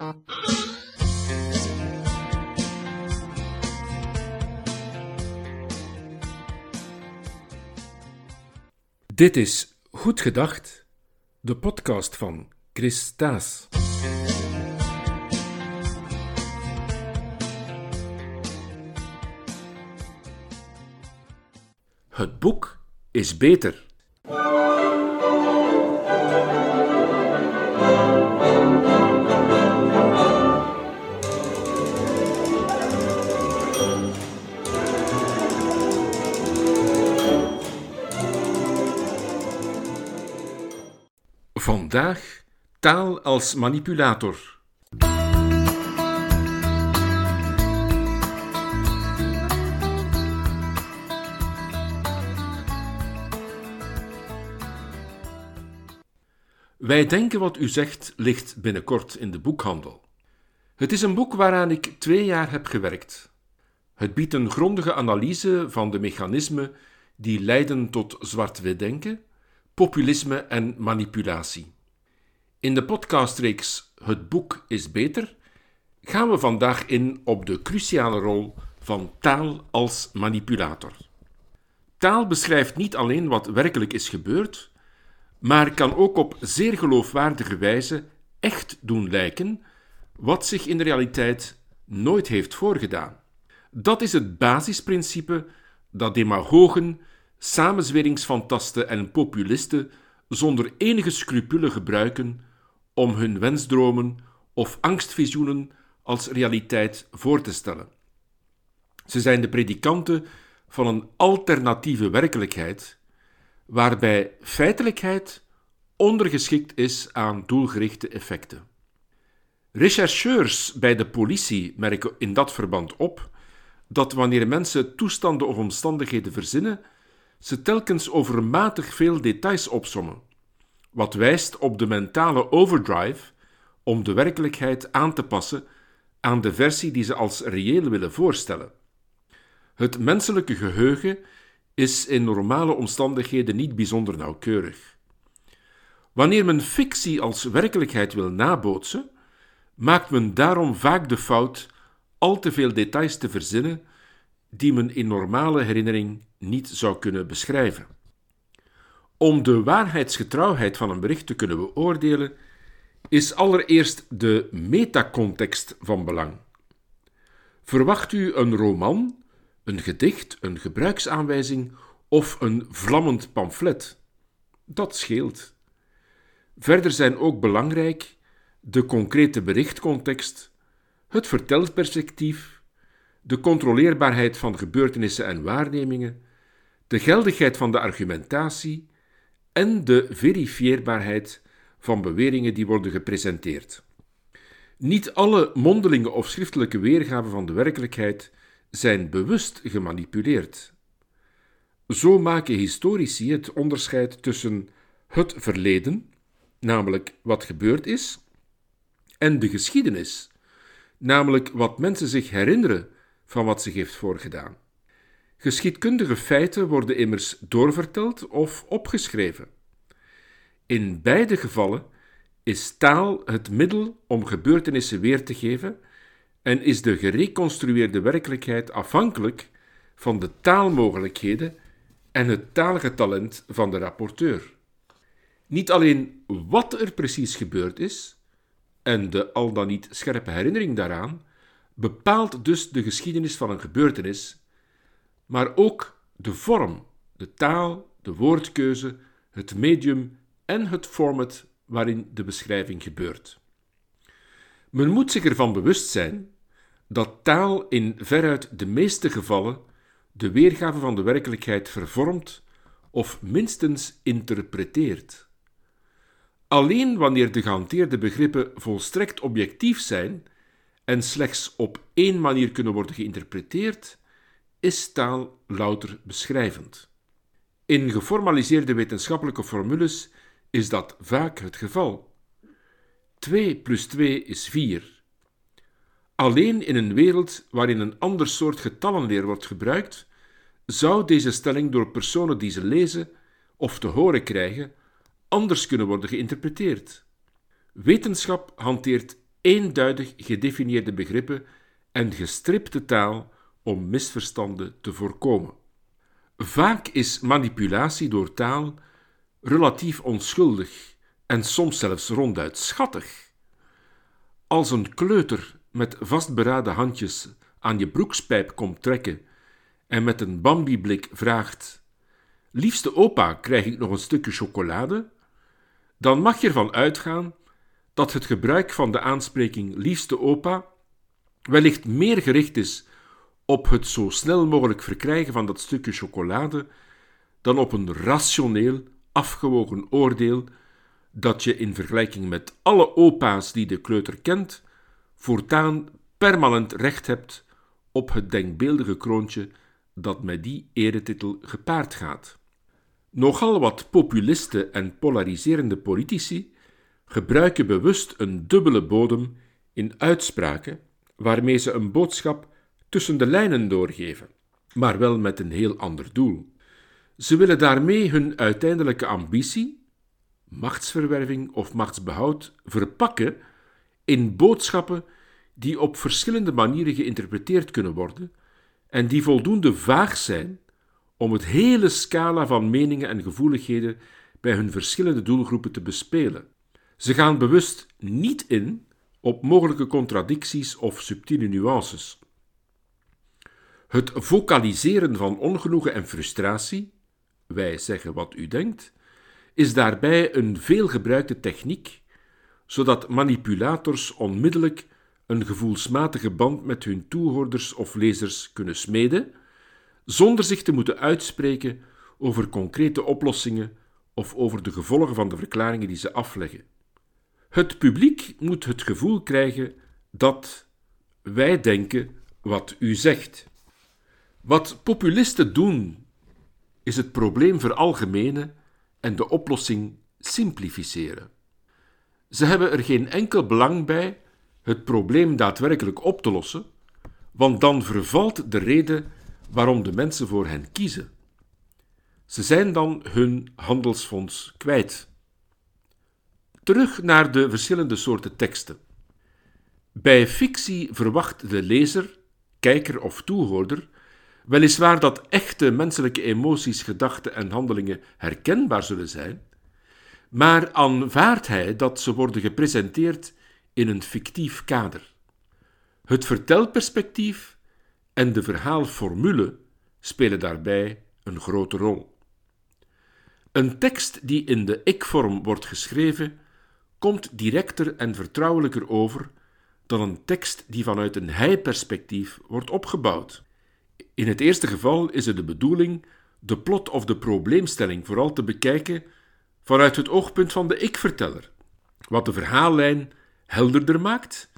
Dit is Goed Gedacht, de podcast van Chris Taas. Het boek is beter. Vandaag taal als manipulator. Wij denken wat u zegt ligt binnenkort in de boekhandel. Het is een boek waaraan ik twee jaar heb gewerkt. Het biedt een grondige analyse van de mechanismen die leiden tot zwart-wit denken, populisme en manipulatie. In de podcastreeks Het boek is beter gaan we vandaag in op de cruciale rol van taal als manipulator. Taal beschrijft niet alleen wat werkelijk is gebeurd, maar kan ook op zeer geloofwaardige wijze echt doen lijken wat zich in de realiteit nooit heeft voorgedaan. Dat is het basisprincipe dat demagogen, samenzweringsfantasten en populisten zonder enige scrupule gebruiken om hun wensdromen of angstvisioenen als realiteit voor te stellen. Ze zijn de predikanten van een alternatieve werkelijkheid waarbij feitelijkheid ondergeschikt is aan doelgerichte effecten. Rechercheurs bij de politie merken in dat verband op dat wanneer mensen toestanden of omstandigheden verzinnen, ze telkens overmatig veel details opsommen, wat wijst op de mentale overdrive om de werkelijkheid aan te passen aan de versie die ze als reëel willen voorstellen. Het menselijke geheugen is in normale omstandigheden niet bijzonder nauwkeurig. Wanneer men fictie als werkelijkheid wil nabootsen, maakt men daarom vaak de fout al te veel details te verzinnen die men in normale herinnering niet zou kunnen beschrijven. Om de waarheidsgetrouwheid van een bericht te kunnen beoordelen, is allereerst de metacontext van belang. Verwacht u een roman een gedicht, een gebruiksaanwijzing of een vlammend pamflet. Dat scheelt. Verder zijn ook belangrijk de concrete berichtcontext, het vertelperspectief, de controleerbaarheid van gebeurtenissen en waarnemingen, de geldigheid van de argumentatie en de verifieerbaarheid van beweringen die worden gepresenteerd. Niet alle mondelinge of schriftelijke weergaven van de werkelijkheid zijn bewust gemanipuleerd. Zo maken historici het onderscheid tussen het verleden, namelijk wat gebeurd is, en de geschiedenis, namelijk wat mensen zich herinneren van wat zich heeft voorgedaan. Geschiedkundige feiten worden immers doorverteld of opgeschreven. In beide gevallen is taal het middel om gebeurtenissen weer te geven en is de gereconstrueerde werkelijkheid afhankelijk van de taalmogelijkheden en het talige talent van de rapporteur. Niet alleen wat er precies gebeurd is en de al dan niet scherpe herinnering daaraan bepaalt dus de geschiedenis van een gebeurtenis, maar ook de vorm, de taal, de woordkeuze, het medium en het format waarin de beschrijving gebeurt. Men moet zich ervan bewust zijn dat taal in veruit de meeste gevallen de weergave van de werkelijkheid vervormt of minstens interpreteert. Alleen wanneer de gehanteerde begrippen volstrekt objectief zijn en slechts op één manier kunnen worden geïnterpreteerd, is taal louter beschrijvend. In geformaliseerde wetenschappelijke formules is dat vaak het geval. 2 plus 2 is 4. Alleen in een wereld waarin een ander soort getallenleer wordt gebruikt, zou deze stelling door personen die ze lezen of te horen krijgen anders kunnen worden geïnterpreteerd. Wetenschap hanteert eenduidig gedefinieerde begrippen en gestripte taal om misverstanden te voorkomen. Vaak is manipulatie door taal relatief onschuldig en soms zelfs ronduit schattig. Als een kleuter met vastberaden handjes aan je broekspijp komt trekken en met een bambiblik vraagt: Liefste opa, krijg ik nog een stukje chocolade? Dan mag je ervan uitgaan dat het gebruik van de aanspreking liefste opa wellicht meer gericht is op het zo snel mogelijk verkrijgen van dat stukje chocolade dan op een rationeel, afgewogen oordeel dat je in vergelijking met alle opa's die de kleuter kent, voortaan permanent recht hebt op het denkbeeldige kroontje dat met die eretitel gepaard gaat. Nogal wat populiste en polariserende politici gebruiken bewust een dubbele bodem in uitspraken waarmee ze een boodschap tussen de lijnen doorgeven, maar wel met een heel ander doel. Ze willen daarmee hun uiteindelijke ambitie, machtsverwerving of machtsbehoud, verpakken in boodschappen die op verschillende manieren geïnterpreteerd kunnen worden en die voldoende vaag zijn om het hele scala van meningen en gevoeligheden bij hun verschillende doelgroepen te bespelen. Ze gaan bewust niet in op mogelijke contradicties of subtiele nuances. Het vocaliseren van ongenoegen en frustratie, wij zeggen wat u denkt, is daarbij een veelgebruikte techniek, zodat manipulators onmiddellijk een gevoelsmatige band met hun toehoorders of lezers kunnen smeden, zonder zich te moeten uitspreken over concrete oplossingen of over de gevolgen van de verklaringen die ze afleggen. Het publiek moet het gevoel krijgen dat wij denken wat u zegt. Wat populisten doen, is het probleem veralgemenen en de oplossing simplificeren. Ze hebben er geen enkel belang bij het probleem daadwerkelijk op te lossen, want dan vervalt de reden waarom de mensen voor hen kiezen. Ze zijn dan hun handelsfonds kwijt. Terug naar de verschillende soorten teksten. Bij fictie verwacht de lezer, kijker of toehoorder weliswaar dat echte menselijke emoties, gedachten en handelingen herkenbaar zullen zijn, maar aanvaardt hij dat ze worden gepresenteerd in een fictief kader. Het vertelperspectief en de verhaalformule spelen daarbij een grote rol. Een tekst die in de ik-vorm wordt geschreven, komt directer en vertrouwelijker over dan een tekst die vanuit een hij-perspectief wordt opgebouwd. In het eerste geval is het de bedoeling de plot of de probleemstelling vooral te bekijken vanuit het oogpunt van de ik-verteller, wat de verhaallijn helderder maakt,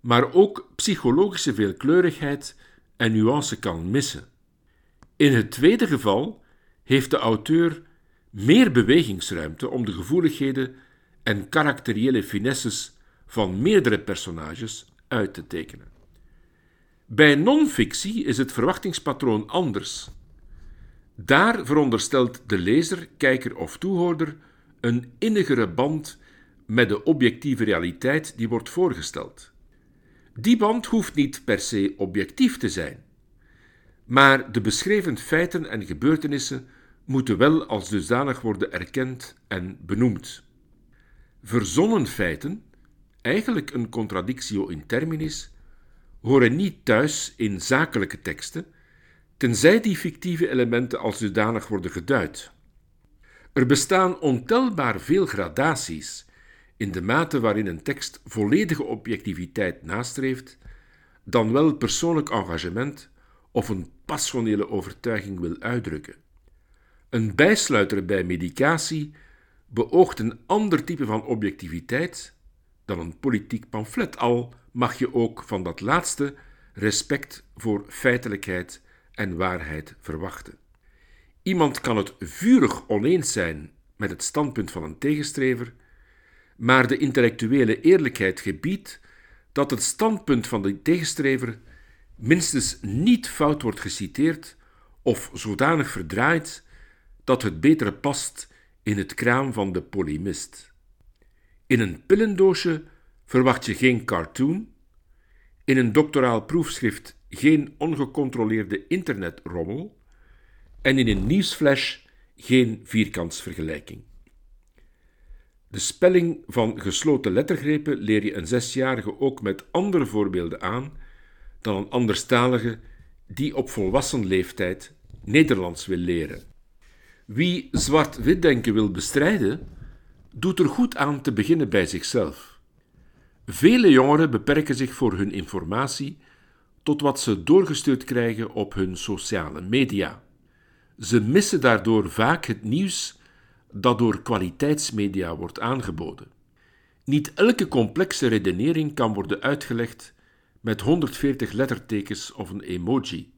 maar ook psychologische veelkleurigheid en nuance kan missen. In het tweede geval heeft de auteur meer bewegingsruimte om de gevoeligheden en karakteriële finesses van meerdere personages uit te tekenen. Bij non-fictie is het verwachtingspatroon anders. Daar veronderstelt de lezer, kijker of toehoorder een innigere band met de objectieve realiteit die wordt voorgesteld. Die band hoeft niet per se objectief te zijn, maar de beschreven feiten en gebeurtenissen moeten wel als dusdanig worden erkend en benoemd. Verzonnen feiten, eigenlijk een contradictio in terminis, horen niet thuis in zakelijke teksten, tenzij die fictieve elementen als dusdanig worden geduid. Er bestaan ontelbaar veel gradaties in de mate waarin een tekst volledige objectiviteit nastreeft, dan wel persoonlijk engagement of een passionele overtuiging wil uitdrukken. Een bijsluiter bij medicatie beoogt een ander type van objectiviteit dan een politiek pamflet, al mag je ook van dat laatste respect voor feitelijkheid en waarheid verwachten. Iemand kan het vurig oneens zijn met het standpunt van een tegenstrever, maar de intellectuele eerlijkheid gebiedt dat het standpunt van de tegenstrever minstens niet fout wordt geciteerd of zodanig verdraaid dat het beter past in het kraam van de polemist. In een pillendoosje verwacht je geen cartoon, in een doctoraal proefschrift geen ongecontroleerde internetrommel en in een nieuwsflash geen vierkantsvergelijking. De spelling van gesloten lettergrepen leer je een zesjarige ook met andere voorbeelden aan dan een anderstalige die op volwassen leeftijd Nederlands wil leren. Wie zwart-wit denken wil bestrijden, doet er goed aan te beginnen bij zichzelf. Vele jongeren beperken zich voor hun informatie tot wat ze doorgestuurd krijgen op hun sociale media. Ze missen daardoor vaak het nieuws dat door kwaliteitsmedia wordt aangeboden. Niet elke complexe redenering kan worden uitgelegd met 140 lettertekens of een emoji.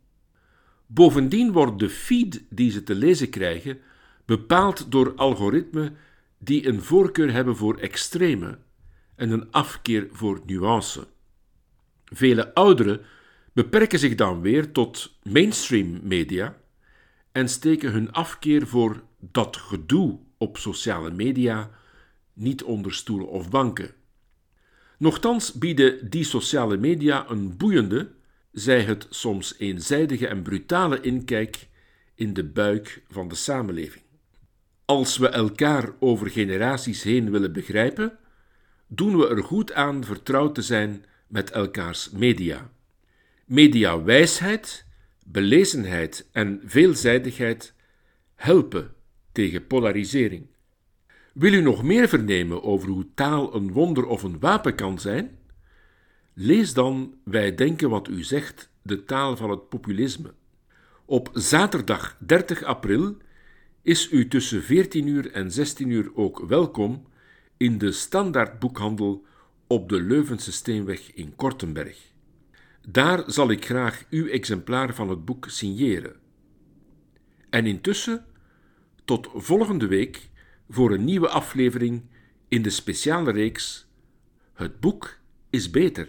Bovendien wordt de feed die ze te lezen krijgen bepaald door algoritmen die een voorkeur hebben voor extreme en een afkeer voor nuance. Vele ouderen beperken zich dan weer tot mainstream media en steken hun afkeer voor dat gedoe op sociale media niet onder stoelen of banken. Nochtans bieden die sociale media een boeiende, zij het soms eenzijdige en brutale inkijk in de buik van de samenleving. Als we elkaar over generaties heen willen begrijpen, doen we er goed aan vertrouwd te zijn met elkaars media. Mediawijsheid, belezenheid en veelzijdigheid helpen tegen polarisering. Wil u nog meer vernemen over hoe taal een wonder of een wapen kan zijn? Lees dan Wij denken wat u zegt, de taal van het populisme. Op zaterdag 30 april is u tussen 14 uur en 16 uur ook welkom in de standaardboekhandel op de Leuvense Steenweg in Kortenberg. Daar zal ik graag uw exemplaar van het boek signeren. En intussen, tot volgende week voor een nieuwe aflevering in de speciale reeks Het boek is beter.